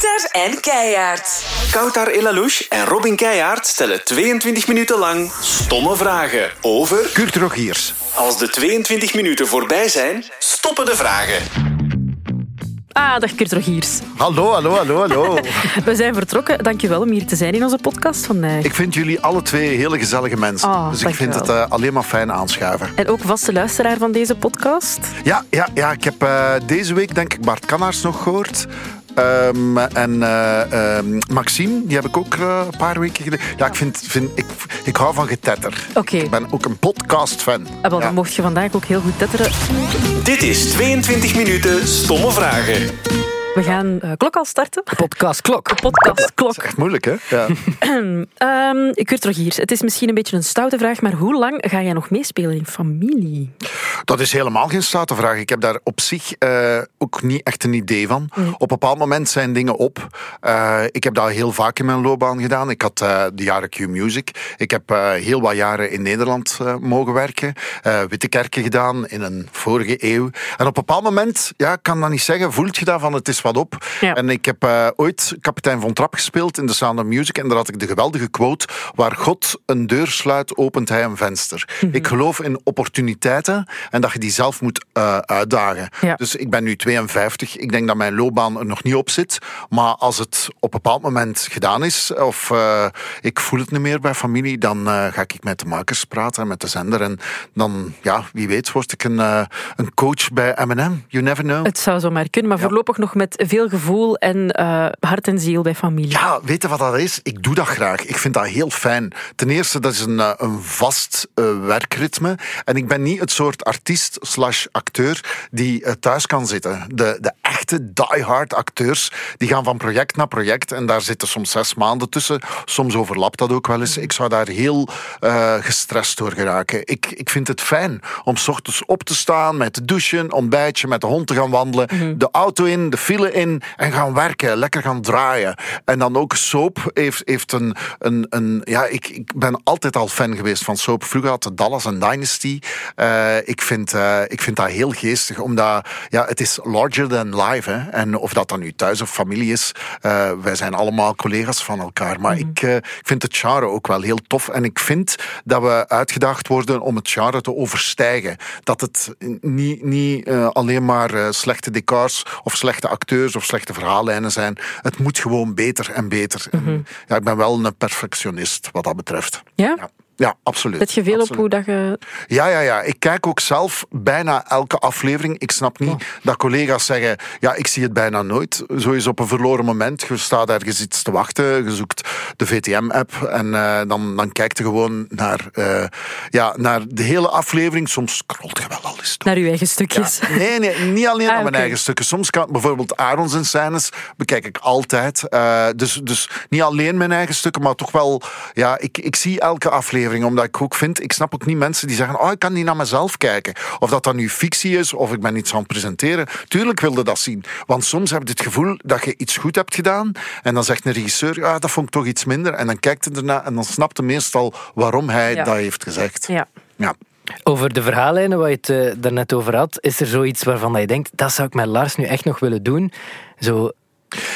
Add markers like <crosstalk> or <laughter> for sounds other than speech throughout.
Kouter en Keijaard. Koutar Elalouche en Robin Keijaard stellen 22 minuten lang stomme vragen over... Kurt Rogiers. Als de 22 minuten voorbij zijn, stoppen de vragen. Ah, dag Kurt Rogiers. Hallo, hallo, hallo, hallo. <laughs> We zijn vertrokken. Dankjewel om hier te zijn in onze podcast vandaag. ik vind jullie alle twee hele gezellige mensen. Oh, dus ik vind het eh, alleen maar fijn aanschuiven. En ook vaste luisteraar van deze podcast. Ja, ja, ja ik heb eh, deze week denk ik Bart Kannaars nog gehoord. Ehm, en eh, ehm, Maxime, die heb ik ook eh, een paar weken geleden. Ja, ik, vind, vind, ik, ik hou van getetter. Oké. Ik ben ook een podcast-fan. Ah, wel, Ja. Dan mocht je vandaag ook heel goed tetteren. Dit is 22 minuten stomme vragen. We gaan eh, klok al starten. Podcast Klok. De podcast moeilijk, hè? Ja. <clears throat> Ehm Kurt Rogiers, het is misschien een beetje een stoute vraag, maar hoe lang ga jij nog meespelen in familie? Dat is helemaal geen stoute vraag. Ik heb daar op zich eh, ook niet echt een idee van. Op een bepaald moment zijn dingen op. Eh, ik heb dat heel vaak in mijn loopbaan gedaan. Ik had eh, de jaren Q-Music. Ik heb eh, heel wat jaren in Nederland eh, mogen werken. Eh Wittekerken gedaan in een vorige eeuw. En op een bepaald moment, ja, ik kan dat niet zeggen, voelt je dat van het is wat op. Ja. En ik heb eh, ooit kapitein Von Trapp gespeeld in The Sound of Music. En daar had ik de geweldige quote, waar God een deur sluit, opent hij een venster. Ik geloof in opportuniteiten en dat je die zelf moet eh, uitdagen. Ja. Dus ik ben nu 52. Ik denk dat mijn loopbaan er nog niet op zit. Maar als het op een bepaald moment gedaan is, of eh, ik voel het niet meer bij familie, dan ga ik met de makers praten en met de zender. En dan, ja, wie weet, word ik een, een coach bij M&M. You never know. Het zou zo maar kunnen, maar voorlopig nog met veel gevoel en eh, hart en ziel bij familie. Ja, weet je wat dat is? Ik doe dat graag. Ik vind dat heel fijn. Ten eerste, dat is een, eh, een vast eh, werkritme. En ik ben niet het soort artiest slash acteur die thuis kan zitten. De, de die-hard acteurs, die gaan van project naar project. En daar zitten soms zes maanden tussen. Soms overlapt dat ook wel eens. Ik zou daar heel eh, gestrest door geraken. Ik, ik vind het fijn om s ochtends op te staan, met te douchen, ontbijtje, met de hond te gaan wandelen, de auto in, de file in en gaan werken, lekker gaan draaien. En dan ook soap heeft, heeft een, een, een ja, ik, ik ben altijd al fan geweest van soap. Vroeger had de Dallas en Dynasty. Eh, ik, vind, eh, ik vind dat heel geestig, omdat ja, het is larger than life. Hè? En of dat dan nu thuis of familie is, eh, wij zijn allemaal collega's van elkaar. Maar ik, eh, ik vind het genre ook wel heel tof. En ik vind dat we uitgedaagd worden om het genre te overstijgen. Dat het niet, niet eh, alleen maar slechte decors of slechte acteurs of slechte verhaallijnen zijn. Het moet gewoon beter en beter. En, ja, ik ben wel een perfectionist wat dat betreft. Ja? Ja, ja absoluut. Let je veel op hoe dat je... Ja, ja, ja. Ik kijk ook zelf bijna elke aflevering. Ik snap niet Oh. dat collega's zeggen: ja, ik zie het bijna nooit. Zo is op een verloren moment. Je staat ergens iets te wachten. Je zoekt de VTM-app en eh, dan, dan kijkt je gewoon naar, eh, ja, naar de hele aflevering. Soms scrolt je wel al eens door. Naar uw eigen stukjes. Ja, nee, nee, niet alleen Ah, aan mijn eigen stukken. Soms kan bijvoorbeeld Arons en scènes bekijk ik altijd. Eh, dus, dus niet alleen mijn eigen stukken, maar toch wel. Ja, ik, ik zie elke aflevering, omdat ik ook vind. Ik snap ook niet mensen die zeggen: Oh, ik kan niet naar mezelf kijken. Of dat dan nu fictie is, of ik ben iets aan het presenteren. Tuurlijk wilde dat zien. Want soms heb je het gevoel dat je iets goed hebt gedaan. En dan zegt een regisseur: Ja, dat vond ik toch iets minder. En dan kijkt hij ernaar en dan snapt hij meestal waarom hij Ja. dat heeft gezegd. Ja. Ja. Over de verhaallijnen waar je het eh, daarnet over had, is er zoiets waarvan dat je denkt, dat zou ik met Lars nu echt nog willen doen? Zo,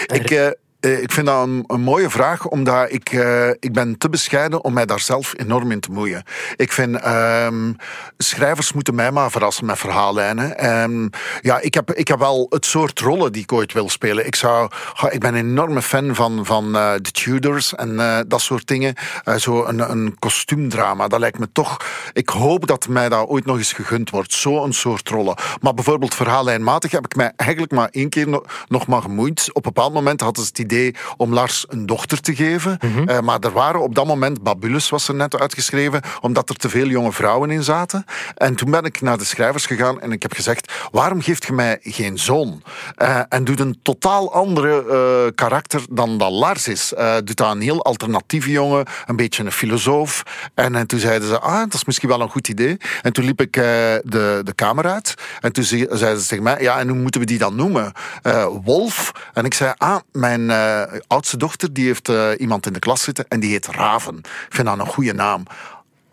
Ik, eh, ik vind dat een, mooie vraag, omdat ik, eh, ik ben te bescheiden om mij daar zelf enorm in te moeien. Ik vind, ehm, schrijvers moeten mij maar verrassen met verhaallijnen. Ehm, ja, ik heb, ik heb wel het soort rollen die ik ooit wil spelen. Ik, zou, ik ben een enorme fan van, van eh, The Tudors en eh, dat soort dingen. Eh, zo een, een kostuumdrama, dat lijkt me toch... Ik hoop dat mij dat ooit nog eens gegund wordt, zo'n soort rollen. Maar bijvoorbeeld verhaallijnmatig heb ik mij eigenlijk maar één keer no- nog maar gemoeid. Op een bepaald moment hadden ze het idee om Lars een dochter te geven. Eh, maar er waren op dat moment, Babulus was er net uitgeschreven, omdat er te veel jonge vrouwen in zaten. En toen ben ik naar de schrijvers gegaan en ik heb gezegd, waarom geeft je mij geen zoon? Eh, en doet een totaal andere eh, karakter dan dat Lars is. Doet dat een heel alternatieve jongen, een beetje een filosoof. En, en toen zeiden ze, ah, dat is misschien wel een goed idee. En toen liep ik de, de kamer uit. En toen ze- zeiden ze tegen mij, ja, en hoe moeten we die dan noemen? Wolf. En ik zei, ah, mijn oudste dochter, die heeft eh, iemand in de klas zitten en die heet Raven. Ik vind dat een goede naam.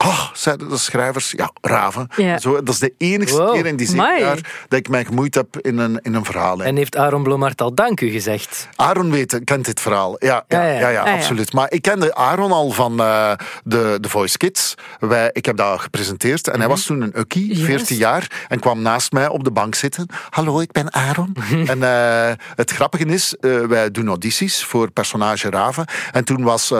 Oh, zeiden de schrijvers. Ja, raven. Ja. Zo, dat is de enigste Wow. keer in die zeven jaar dat ik mij gemoeid heb in een, in een verhaal. En heeft Aaron Blomart al dank u gezegd? Aaron weet, kent dit verhaal. Ja, ja, Ja, ja, ja. ja, Ah, ja. absoluut. Maar ik kende Aaron al van eh, de, de Voice Kids. Wij, ik heb dat gepresenteerd. En hij was toen een ukkie, Juist. 14 jaar. En kwam naast mij op de bank zitten. Hallo, ik ben Aaron. <laughs> en eh, het grappige is, eh, wij doen audities voor personage Raven. En toen was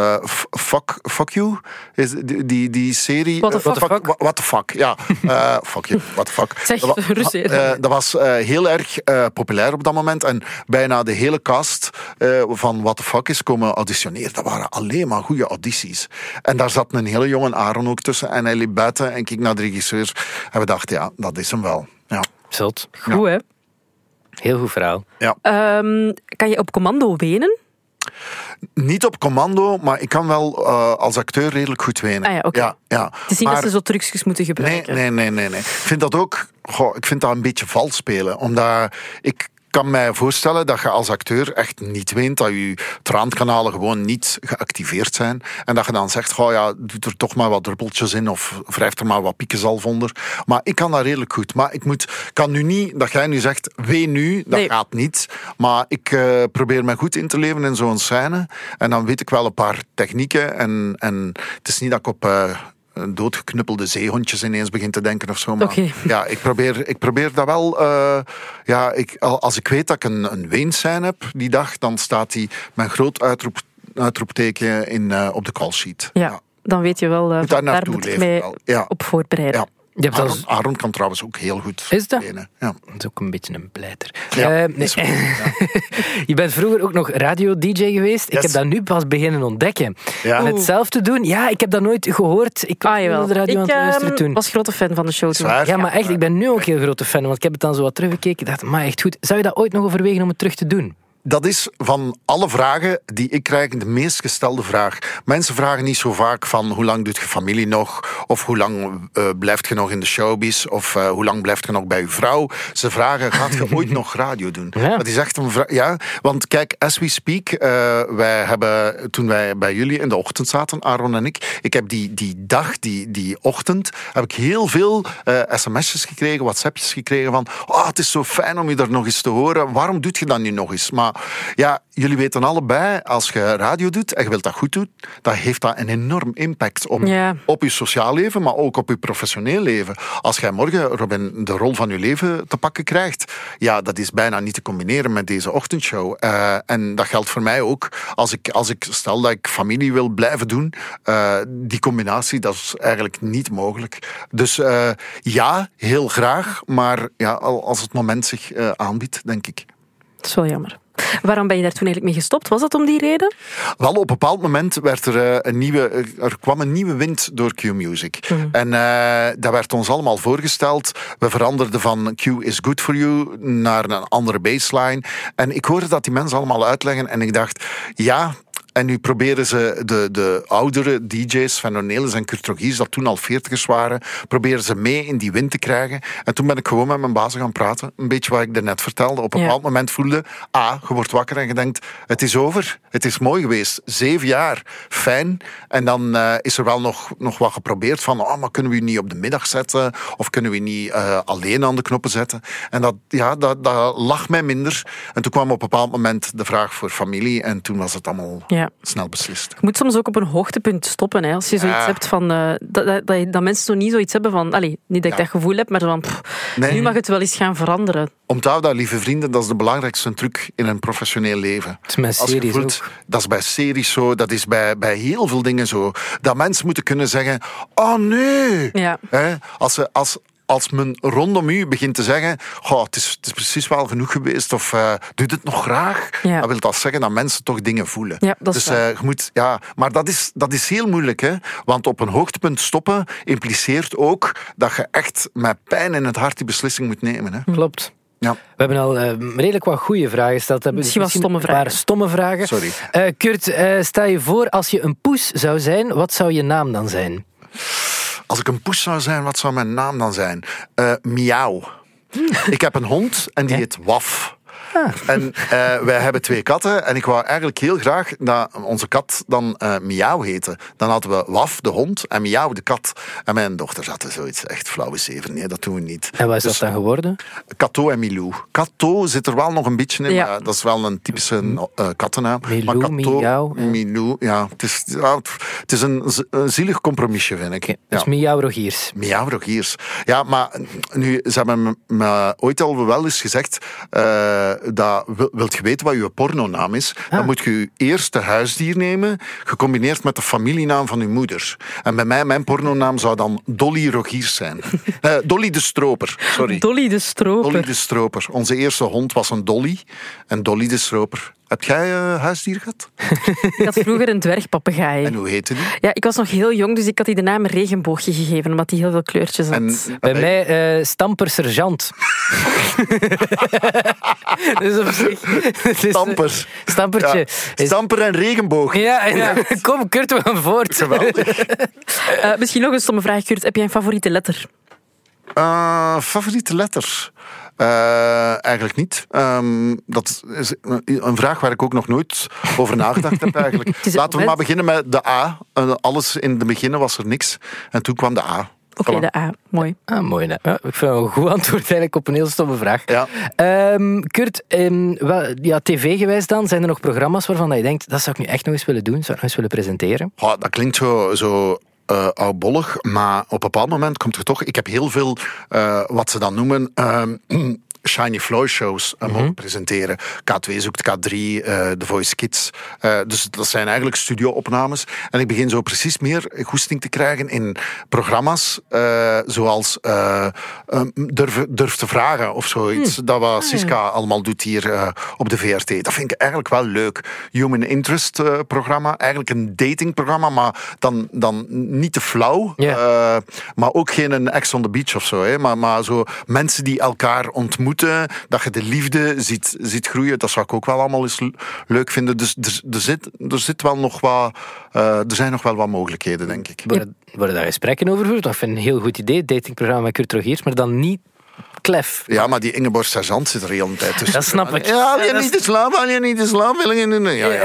fuck, fuck You, is die, die, die serie... What the eh, fuck? What, the fuck, ja. Eh, fuck you, what the fuck. <laughs> Zeg, Dat <laughs> eh, dat was eh, heel erg eh, populair op dat moment. En bijna de hele cast eh, van What the Fuck is komen auditioneren. Dat waren alleen maar goede audities. En daar zat een hele jonge Aaron ook tussen. En hij liep buiten en keek naar de regisseur. En we dachten, ja, dat is hem wel. Ja. Zot. Goed, hè? Heel goed verhaal. Ja. Ehm, kan je op commando wenen? Niet op commando, maar ik kan wel eh, als acteur redelijk goed wenen. Ah ja, ja, ja. Het is niet Maar- dat ze zo trucjes moeten Nee, gebruiken. nee, nee, nee, nee. Ik vind dat ook goh, ik vind dat een beetje vals spelen. Omdat ik kan mij voorstellen dat je als acteur echt niet weet dat je traankanalen gewoon niet geactiveerd zijn. En dat je dan zegt, goh ja, doe er toch maar wat druppeltjes in of wrijf er maar wat piekenzalf onder. Maar ik kan dat redelijk goed. Maar ik moet, kan nu niet, dat jij nu zegt, wee nu, dat Nee. gaat niet. Maar ik eh, probeer me goed in te leven in zo'n scène. En dan weet ik wel een paar technieken. En, en het is niet dat ik op... eh, doodgeknuppelde zeehondjes ineens begin te denken of zo. Maar ja, ik probeer, ik probeer dat wel. eh, ja, ik, al- als ik weet dat ik een, een weenscène heb die dag, dan staat die een groot uitroep, uitroepteken in, eh, op de call sheet. Ja, dan weet je wel, Moet daar moet ik mij wel. Ja. op voorbereiden. Ja. Je hebt Aaron, als- Aaron kan trouwens ook heel goed Is dat? trainen. Ja. Dat is ook een beetje een pleiter. Ja, Eh, nee. ja. <laughs> je bent vroeger ook nog radio-dj geweest. Ik heb dat nu pas beginnen ontdekken. Ja. Het zelf te doen, ja, ik heb dat nooit gehoord. Ik was Ah, jawel. de radio aan Ik het luisteren ehm, toen. was grote fan van de show toen. Zwaar. Ja, maar echt, ik ben nu ook heel grote fan, want ik heb het dan zo wat teruggekeken. Ik dacht, maar echt goed. Zou je dat ooit nog overwegen om het terug te doen? Dat is van alle vragen die ik krijg de meest gestelde vraag. Mensen vragen niet zo vaak van hoe lang doet je familie nog? Of hoe lang eh, blijft je nog in de showbiz? Of eh, hoe lang blijft je nog bij je vrouw? Ze vragen, gaat je ooit <laughs> nog radio doen? Ja. Dat is echt een vraag. Ja, want kijk, as we speak, eh, wij hebben, toen wij bij jullie in de ochtend zaten, Aaron en ik, ik heb die, die dag, die, die ochtend, heb ik heel veel sms'jes gekregen, whatsappjes gekregen van, oh, het is zo fijn om je er nog eens te horen. Waarom doet je dat nu nog eens? Maar ja, jullie weten allebei, als je radio doet en je wilt dat goed doen, dan heeft dat een enorm impact op, Ja. op je sociaal leven, maar ook op je professioneel leven. Als jij morgen, Robin, de rol van je leven te pakken krijgt, ja, dat is bijna niet te combineren met deze ochtendshow. Eh, en dat geldt voor mij ook. Als ik, als ik stel dat ik familie wil blijven doen, eh, die combinatie, dat is eigenlijk niet mogelijk. Dus eh, ja, heel graag, maar ja, al- als het moment zich aanbiedt, denk ik. Dat is wel jammer. Waarom ben je daar toen eigenlijk mee gestopt? Was dat om die reden? Wel, op een bepaald moment werd er eh, een nieuwe, eh, er kwam een nieuwe wind door Q-Music. En eh, dat werd ons allemaal voorgesteld. We veranderden van Q is good for you naar een andere baseline. En ik hoorde dat die mensen allemaal uitleggen en ik dacht, ja... En nu proberen ze de, de oudere DJ's, Van Ornelis en Kurt Rogiers, dat toen al veertigers waren, proberen ze mee in die wind te krijgen. En toen ben ik gewoon met mijn bazen gaan praten. Een beetje wat ik daarnet vertelde. Op een Ja. bepaald moment voelde, ah, je wordt wakker en je denkt, het is over. Het is mooi geweest. Zeven jaar. Fijn. En dan eh, is er wel nog, nog wat geprobeerd van, oh, maar kunnen we je niet op de middag zetten? Of kunnen we je niet eh, alleen aan de knoppen zetten? En dat, ja, dat, dat lag mij minder. En toen kwam op een bepaald moment de vraag voor familie. En toen was het allemaal Ja. Snel beslist. Je moet soms ook op een hoogtepunt stoppen. Hè. Als je zoiets Ja. hebt van... eh, dat, dat, dat, dat mensen zo niet zoiets hebben van... Allee, niet dat ik Ja. dat gevoel heb, maar van... pff, Nee. Nu mag het wel eens gaan veranderen. Onthoud dat, lieve vrienden, dat is de belangrijkste truc in een professioneel leven. Het is met Als je series voelt, ook. dat is bij series zo, dat is bij, bij heel veel dingen zo. Dat mensen moeten kunnen zeggen, oh nee. Ja. Hè? Als, ze, als, als men rondom u begint te zeggen, goh, het, is, het is precies wel genoeg geweest, of eh doe het nog graag, Ja. dan wil dat zeggen dat mensen toch dingen voelen. Ja, dat is dus waar. eh, je moet, ja, maar dat is, dat is heel moeilijk, hè? want op een hoogtepunt stoppen impliceert ook dat je echt met pijn in het hart die beslissing moet nemen. Hè? Klopt. Ja. We hebben al eh, redelijk wat goede vragen gesteld. Misschien wat stomme een paar vragen. stomme vragen. Sorry. Eh, Kurt, eh, stel je voor, als je een poes zou zijn, wat zou je naam dan zijn? Als ik een poes zou zijn, wat zou mijn naam dan zijn? Eh miauw. ik heb een hond en die heet Waf. En eh, wij hebben twee katten. En ik wou eigenlijk heel graag dat onze kat dan eh Miauw heette. Dan hadden we Waf, de hond, en Miauw, de kat. En mijn dochter zat er zoiets echt flauwe zeven. Nee, dat doen we niet. En wat is Dus dat dan geworden? Kato en Milou. Kato zit er wel nog een beetje in, Ja. maar dat is wel een typische eh, kattennaam. Milou, maar Kato, Miauw. Milou, ja. Het is, ja, het is een, zielig compromisje, vind ik. Oké, Ja. Dus Miauw Rogiers. Miauw Rogiers. Ja, maar nu, ze hebben me, me ooit al wel eens gezegd eh, dat, wil- wilt je weten wat je pornonaam is, Ah. dan moet je je eerste huisdier nemen, gecombineerd met de familienaam van je moeder. En bij mij, mijn pornonaam zou dan Dolly Rogiers zijn. <laughs> Eh, Dolly de Stroper, sorry. Dolly de stroper. Dolly de Stroper. Onze eerste hond was een Dolly. En Dolly de Stroper. Heb jij eh huisdier gehad? <laughs> Ik had vroeger een dwergpapegaai. En hoe heette die? Ja, ik was nog heel jong, dus ik had die de naam Regenboogje gegeven, omdat die heel veel kleurtjes had. En, Bij mij eh, Stamper Sergeant. <laughs> dus op zich... het is- <laughs> Stamper. Stampertje. Ja. is- Stamper en regenboog. Ja, en, kom, Kurt, we gaan voort. Geweldig. Eh, misschien nog een stomme vraag, Kurt. Heb jij een favoriete letter? Eh, favoriete letter? Eh, eigenlijk niet. Ehm, dat is een vraag waar ik ook nog nooit over nagedacht heb eigenlijk. <laughs> Laten we maar beginnen met de A. Eh, alles in het begin was er niks. En toen kwam de A. Oké, de A. Mooi. Ah, mooi. hè. Ja, ik vind een goed antwoord eigenlijk op een heel stomme vraag. Ja. Ehm, Kurt, ehm, wel, ja, tv-gewijs dan, zijn er nog programma's waarvan dat je denkt, dat zou ik nu echt nog eens willen doen, zou ik nog eens willen presenteren? Ja, dat klinkt zo, zo eh oudbollig, maar op een bepaald moment komt er toch... Ik heb heel veel, eh, wat ze dan noemen... ehm, <clears throat> Shiny Floor shows eh, mogen presenteren. K2 zoekt K3, eh The Voice Kids. Eh, dus dat zijn eigenlijk studio-opnames. En ik begin zo precies meer goesting te krijgen in programma's zoals eh, eh, durf, durf te vragen of zoiets. Dat wat Siska allemaal doet hier op de VRT. Dat vind ik eigenlijk wel leuk. Human Interest programma. Eigenlijk een datingprogramma, maar dan, dan niet te flauw. Maar ook geen een Ex on the Beach of zo. Hè. Maar, maar zo mensen die elkaar ontmoeten. Dat je de liefde ziet, ziet groeien. Dat zou ik ook wel allemaal eens leuk vinden. Dus er, er, zit, er zit wel nog wat... eh, er zijn nog wel wat mogelijkheden, denk ik. Worden, worden daar gesprekken over gevoerd? Dat vind ik een heel goed idee, datingprogramma met Kurt Rogiers, maar dan niet klef. Ja, maar die Ingeborg Sergeant zit er heel een tijd tussen. Dat snap ik. Ja, wil je niet te slapen? Wil je niet te slapen? Wil je niet... Ja, ja.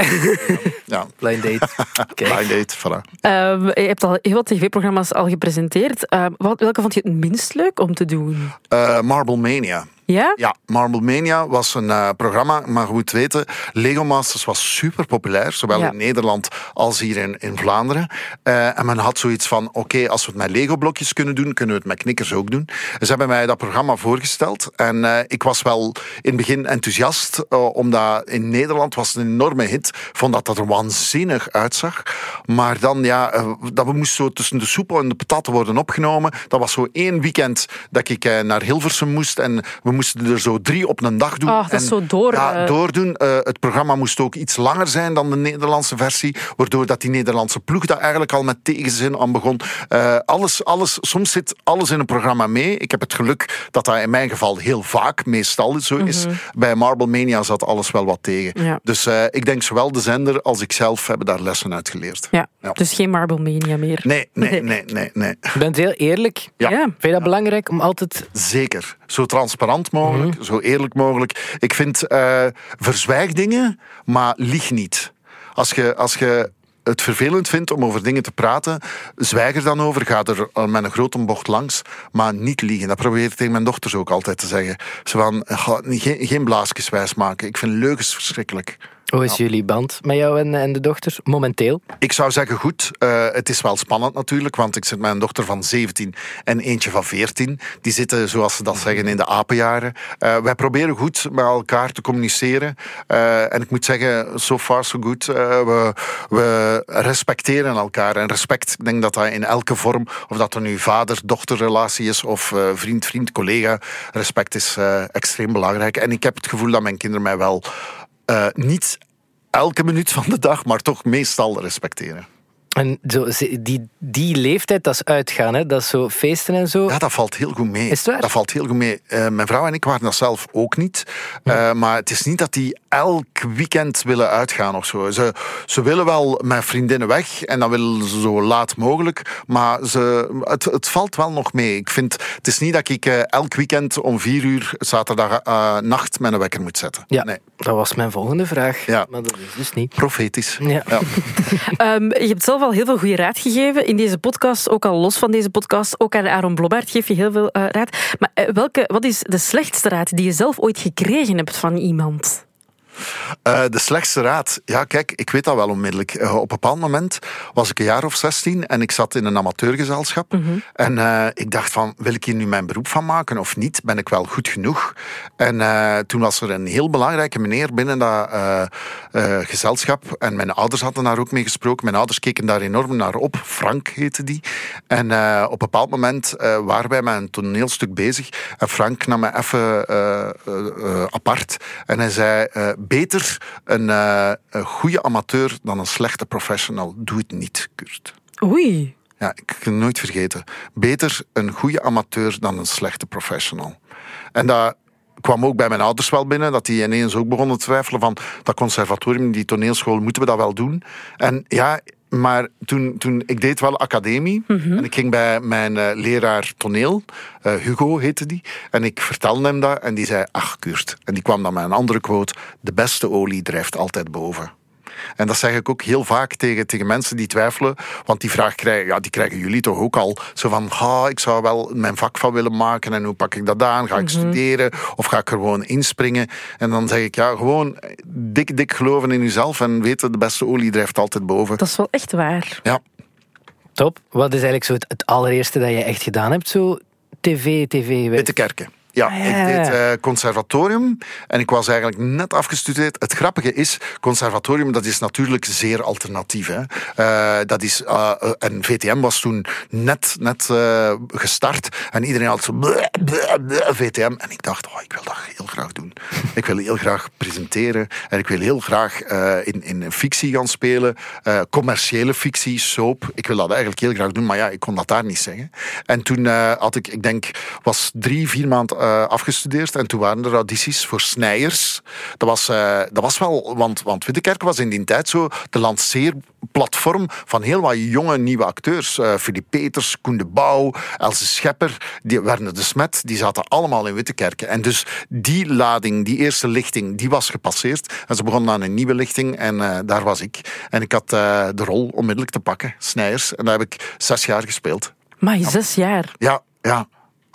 ja. <laughs> Blind date. <laughs> Kijk. Blind date, voilà. Ehm, je hebt al heel wat tv-programma's al gepresenteerd. Ehm, wat, welke vond je het minst leuk om te doen? Eh, Marble Mania. Ja? Ja, Marble Mania was een eh, programma, maar moet weten, Lego Masters was super populair, zowel Ja. in Nederland als hier in, in Vlaanderen. Eh, en men had zoiets van, oké, als we het met Lego-blokjes kunnen doen, kunnen we het met knikkers ook doen. Ze hebben mij dat programma voorgesteld en eh, ik was wel in het begin enthousiast, omdat in Nederland was het een enorme hit, vond dat dat er waanzinnig uitzag. Maar dan, ja, dat we moesten zo tussen de soep en de patatten worden opgenomen. Dat was zo één weekend dat ik naar Hilversum moest en we moesten er zo drie op een dag doen. Ah, dat is En, zo door, Ja, eh. doordoen. Eh, het programma moest ook iets langer zijn dan de Nederlandse versie, waardoor dat die Nederlandse ploeg daar eigenlijk al met tegenzin aan begon. Eh, alles, alles, soms zit alles in een programma mee. Ik heb het geluk dat dat in mijn geval heel vaak, meestal zo is. Bij Marble Mania zat alles wel wat tegen. Mhm. Ja. Dus eh, ik denk zowel de zender als ik zelf hebben daar lessen uit geleerd. Ja, Ja. dus geen Marble Mania meer. Nee, nee, <laughs> nee, nee, nee. Je bent heel eerlijk. Ja. Ja. Vind je dat belangrijk om altijd... Zeker. Zo transparant mogelijk, zo eerlijk mogelijk. Ik vind, eh verzwijg dingen, maar lieg niet. Als je, als je het vervelend vindt om over dingen te praten, zwijg er dan over. Ga er eh, met een grote bocht langs, maar niet liegen. Dat probeer ik tegen mijn dochters ook altijd te zeggen. Ze van, ga, geen, geen blaasjes wijs maken. Ik vind leugens verschrikkelijk. Hoe is jullie band met jou en, en de dochter? Momenteel? Ik zou zeggen goed. Eh, het is wel spannend natuurlijk, want ik zit met een dochter van 17 en eentje van 14. Die zitten, zoals ze dat zeggen, in de apenjaren. Eh, wij proberen goed met elkaar te communiceren. Eh, en ik moet zeggen, so far so good. We, we respecteren elkaar. En respect, ik denk dat dat in elke vorm, of dat er nu vader-dochterrelatie is of vriend-vriend, collega, respect is extreem belangrijk. En ik heb het gevoel dat mijn kinderen mij wel niet elke minuut van de dag, maar toch meestal respecteren. En zo, ze- die, die leeftijd, dat is uitgaan, hè? dat is zo feesten en zo. Ja, dat valt heel goed mee. Is het waar? Dat valt heel goed mee. Eh, mijn vrouw en ik waren dat zelf ook niet. Eh, maar het is niet dat die elk weekend willen uitgaan of zo. Ze, ze willen wel met vriendinnen weg en dan willen ze zo laat mogelijk. Maar ze, het, het valt wel nog mee. Ik vind, het is niet dat ik eh, elk weekend om vier uur zaterdag eh, nacht mijn wekker moet zetten. Ja, Nee, dat was mijn volgende vraag. Ja. Maar dat is dus niet. profetisch. Ja. <laughs> Ehm, je hebt zelf al heel veel goede raad gegeven in deze podcast, ook al los van deze podcast. Ook aan Aaron Blobbaert geef je heel veel eh, raad. Maar eh, welke, wat is de slechtste raad die je zelf ooit gekregen hebt van iemand? Eh, de slechtste raad. Ja, kijk, ik weet dat wel onmiddellijk. Eh, op een bepaald moment was ik een jaar of 16 en ik zat in een amateurgezelschap. En eh, ik dacht van, wil ik hier nu mijn beroep van maken of niet? Ben ik wel goed genoeg? En toen was er een heel belangrijke meneer binnen dat gezelschap. En mijn ouders hadden daar ook mee gesproken. Mijn ouders keken daar enorm naar op. Frank heette die. En op een bepaald moment waren wij met een toneelstuk bezig. En Frank nam me even apart. En hij zei, beter een, eh, een goede amateur dan een slechte professional. Doe het niet, Kurt. Oei. Ja, ik kan het nooit vergeten. Beter een goede amateur dan een slechte professional. En dat kwam ook bij mijn ouders wel binnen, dat die ineens ook begonnen te twijfelen van dat conservatorium, die toneelschool, moeten we dat wel doen? En ja, maar toen, toen ik deed wel academie en ik ging bij mijn eh, leraar toneel, eh, Hugo heette die, en ik vertelde hem dat en die zei, ach Kurt. En die kwam dan met een andere quote, de beste olie drijft altijd boven. En dat zeg ik ook heel vaak tegen, tegen mensen die twijfelen. Want die vraag krijgen, ja, die krijgen jullie toch ook al. Zo van, ha, ik zou wel mijn vak van willen maken. En hoe pak ik dat aan? Ga ik studeren? Of ga ik er gewoon inspringen? En dan zeg ik, ja, gewoon dik, dik geloven in jezelf. En weten, de beste olie drijft altijd boven. Dat is wel echt waar. Ja. Top. Wat is eigenlijk zo het, het allereerste dat je echt gedaan hebt? Zo tv, tv. Witte Kerken. Ja, Ah, ik deed eh, conservatorium en ik was eigenlijk net afgestudeerd. Het grappige is, conservatorium dat is natuurlijk zeer alternatief. Hè. Eh, dat is, eh, en VTM was toen net, net gestart en iedereen had zo bleh, bleh, bleh, VTM. En ik dacht, oh, ik wil dat graag doen. ik wil heel graag presenteren en ik wil heel graag eh, in, in fictie gaan spelen. Eh, commerciële fictie, soap. Ik wil dat eigenlijk heel graag doen, maar ja, ik kon dat daar niet zeggen. En toen eh, had ik, ik denk, was drie, vier maanden afgestudeerd. En toen waren er audities voor snijers. Dat was, dat was wel, want, want Wittekerk was in die tijd zo de lanceerplatform van heel wat jonge nieuwe acteurs. Filip Peters, Koen de Bouw, Else Schepper, die, Werner de Smet, die zaten allemaal in Wittekerken. En dus die lading, die eerste lichting, die was gepasseerd. En ze begonnen aan een nieuwe lichting en eh, daar was ik. En ik had eh, de rol onmiddellijk te pakken, snijers. En daar heb ik zes jaar gespeeld. Maar zes jaar. Ja, ja.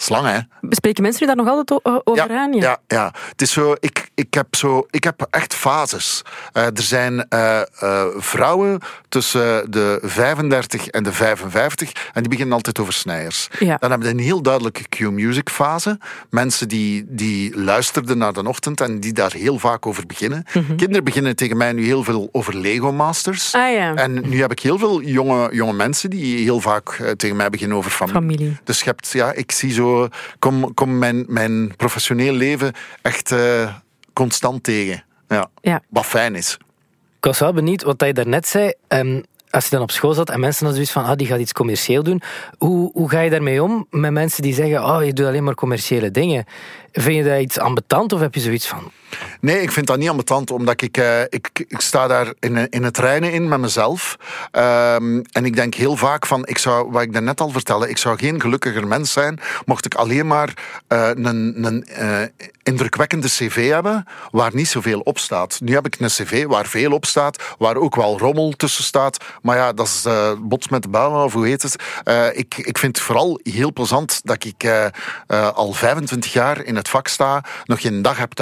Slang, hè? Spreken mensen u daar nog altijd o- over aan? ja, ja. Het is zo, ik, ik, heb zo, ik heb echt fases. Eh, er zijn eh, eh, vrouwen tussen de 35 en de 55 en die beginnen altijd over snijers. Ja. Dan hebben we een heel duidelijke Q-music fase. Mensen die, die luisterden naar de ochtend en die daar heel vaak over beginnen. Kinderen beginnen tegen mij nu heel veel over Lego Masters. Ah ja. En nu heb ik heel veel jonge, jonge mensen die heel vaak eh, tegen mij beginnen over familie. Familie. Dus je hebt, ja, ik zie zo, kom, kom mijn, mijn professioneel leven echt eh, constant tegen. Ja. Ja. Wat fijn is. Ik was wel benieuwd wat je daarnet zei. Ehm, als je dan op school zat en mensen dan zoiets van, ah, die gaat iets commercieel doen. Hoe, hoe ga je daarmee om met mensen die zeggen, oh, je doet alleen maar commerciële dingen? Vind je dat iets ambetant of heb je zoiets van, Nee, ik vind dat niet ambetant, omdat ik, eh, ik, ik sta daar in, in het reinen in met mezelf. Ehm, en ik denk heel vaak van, ik zou, wat ik daarnet al vertelde, ik zou geen gelukkiger mens zijn, mocht ik alleen maar eh, een, een eh, indrukwekkende cv hebben, waar niet zoveel op staat. Nu heb ik een cv waar veel op staat, waar ook wel rommel tussen staat. Maar ja, dat is bots met de bouwen, of hoe heet het. Ik, ik vind het vooral heel plezant dat ik al 25 jaar in het vak sta, nog geen dag heb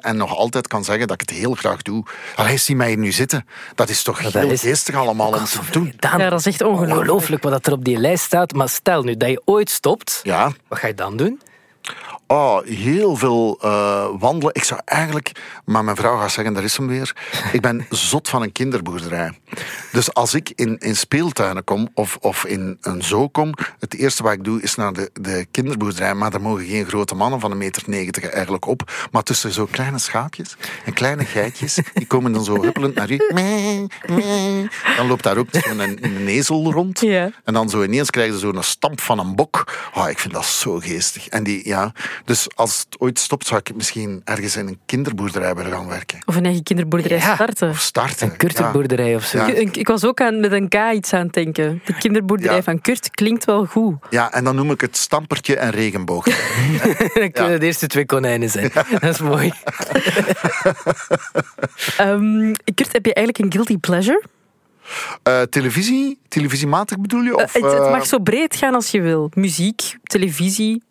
en nog altijd kan zeggen dat ik het heel graag doe. Allee, zie mij hier nu zitten. Dat is toch dat heel is- geestig allemaal om te doen. gedaan. Ja, dat is echt ongelooflijk. Ongelooflijk wat dat er op die lijst staat. Maar stel nu dat je ooit stopt, Ja, wat ga je dan doen? Oh, heel veel eh, wandelen. Ik zou eigenlijk, maar mijn vrouw gaat zeggen, daar is hem weer. Ik ben <laughs> zot van een kinderboerderij. Dus als ik in, in speeltuinen kom of, of in een zoo kom, het eerste wat ik doe is naar de, de kinderboerderij. Maar daar mogen geen grote mannen van een meter negentig eigenlijk op. Maar tussen zo kleine schaapjes en kleine geitjes, die komen dan zo huppelend naar u. <laughs> Dan loopt daar ook zo'n een, een ezel rond. Ja. En dan zo ineens krijgen ze zo'n stamp van een bok. Oh, ik vind dat zo geestig. En die, ja, dus als het ooit stopt, zou ik misschien ergens in een kinderboerderij willen gaan werken. Of een eigen kinderboerderij Ja. starten. Of starten. Een kurtenboerderij of zo. Ja. Ik, ik was ook aan, met een K iets aan het denken. De kinderboerderij Ja. van Kurt klinkt wel goed. Ja. en dan noem ik het stampertje en regenboog. <laughs> Dan kunnen de eerste twee konijnen zijn. Dat is mooi. <laughs> Ehm, Kurt, heb je eigenlijk een guilty pleasure? Eh, televisie? Televisiematig bedoel je? Eh, Of, het, het eh, mag zo breed gaan als je wil. Muziek, televisie.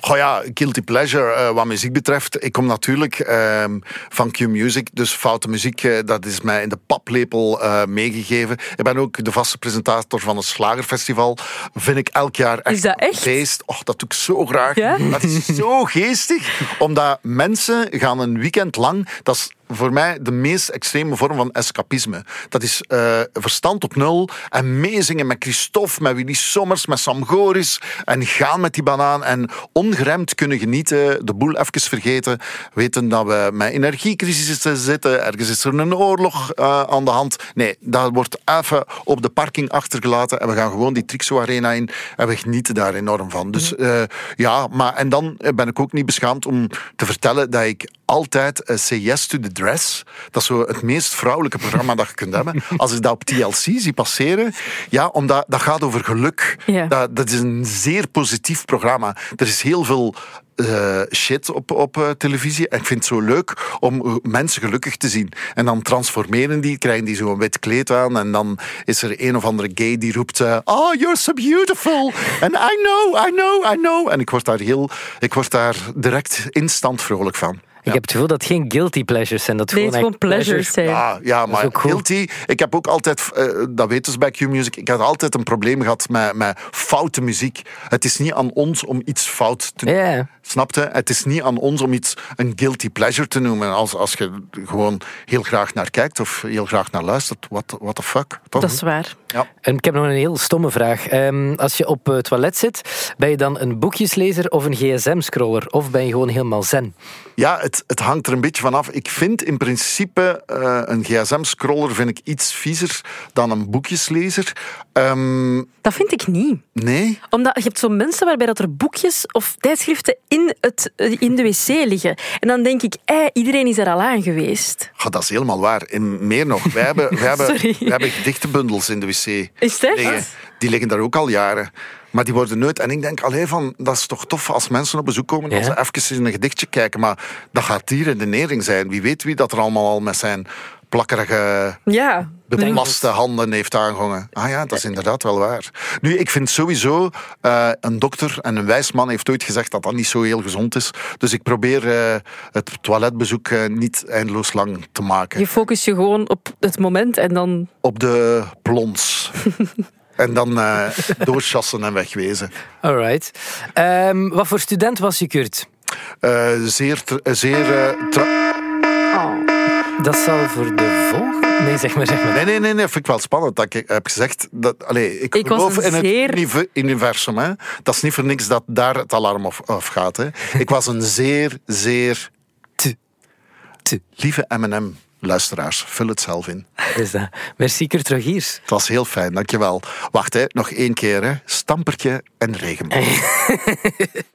Goh ja, guilty pleasure eh, wat muziek betreft. Ik kom natuurlijk ehm, van Q-Music, dus foute muziek, eh, dat is mij in de paplepel eh, meegegeven. Ik ben ook de vaste presentator van het Slagerfestival. Vind ik elk jaar echt, Is dat echt? feest. Och, dat doe ik zo graag. Ja? Dat is zo geestig, omdat mensen gaan een weekend lang... Dat is voor mij de meest extreme vorm van escapisme. Dat is eh, verstand op nul en meezingen met Christophe, met Willy Sommers, met Sam Goris en gaan met die banaan en ongeremd kunnen genieten, de boel even vergeten, weten dat we met energiecrisis zitten, ergens is er een oorlog eh, aan de hand. Nee, dat wordt even op de parking achtergelaten en we gaan gewoon die Trixo Arena in en we genieten daar enorm van. Dus eh, ja, maar en dan ben ik ook niet beschaamd om te vertellen dat ik altijd Yes to the Dress. Dat is zo het meest vrouwelijke programma dat je kunt hebben. Als ik dat op TLC zie passeren, ja, omdat dat gaat over geluk. Ja. Dat, dat is een zeer positief programma. Er is heel veel eh, shit op, op eh, televisie. En ik vind het zo leuk om eh, mensen gelukkig te zien. En dan transformeren die, krijgen die zo'n wit kleed aan. En dan is er een of andere gay die roept... oh, you're so beautiful. En I know, I know, I know. En ik word daar, heel, ik word daar direct instant vrolijk van. Ik heb het gevoel dat het geen guilty pleasures zijn. Dat Nee, het gewoon gewoon pleasures zijn. Ja, ja maar guilty. Ik heb ook altijd, eh, dat weten ze bij Q-Music, ik had altijd een probleem gehad met, met foute muziek. Het is niet aan ons om iets fout te. Ja. Snapte? Het is niet aan ons om iets een guilty pleasure te noemen. Als, als je gewoon heel graag naar kijkt of heel graag naar luistert. What, what the fuck? Toch? Dat is waar. Ja. En ik heb nog een heel stomme vraag. Ehm, als je op het toilet zit, ben je dan een boekjeslezer of een gsm-scroller? Of ben je gewoon helemaal zen? Ja, het, het hangt er een beetje vanaf. Ik vind in principe eh, een gsm-scroller vind ik iets viezer dan een boekjeslezer. Ehm, Dat vind ik niet. nee? Omdat je hebt zo mensen waarbij dat er boekjes of tijdschriften in, het, eh, in de wc liggen. En dan denk ik, eh, iedereen is er al aan geweest. Ja, dat is helemaal waar. En meer nog, wij hebben, wij hebben, <laughs> wij hebben gedichtenbundels in de wc. Is dat? liggen. Die liggen daar ook al jaren. Maar die worden nooit... En ik denk alleen van, dat is toch tof als mensen op bezoek komen, dat Ja. ze even in een gedichtje kijken. Maar dat gaat die redenering zijn. Wie weet wie dat er allemaal al met zijn plakkerige Ja. Beplaste handen heeft aangehangen. Ah ja, dat is inderdaad wel waar. Nu, ik vind sowieso, eh, een dokter en een wijs man heeft ooit gezegd dat dat niet zo heel gezond is. Dus ik probeer eh, het toiletbezoek eh, niet eindeloos lang te maken. Je focust je gewoon op het moment en dan... Op de plons. <laughs> en dan eh doorchassen en wegwezen. Alright. Ehm, wat voor student was je, Kurt? Eh, zeer... zeer Dat zal voor de volgende... Nee, zeg maar, zeg maar. Nee, nee, nee, nee, vind ik wel spannend dat ik heb gezegd. Dat, allee, ik, Ik was geloof een in het zeer- unive- universum. Hè. Dat is niet voor niks dat daar het alarm af, afgaat. Hè. Ik was een zeer, zeer... Te. Te. Lieve M&M luisteraars, vul het zelf in. Is dat. Merci, Kurt Rogiers. Het was heel fijn, dankjewel. Wacht, hè, nog één keer. Hè. Stampertje en regenboog. <laughs>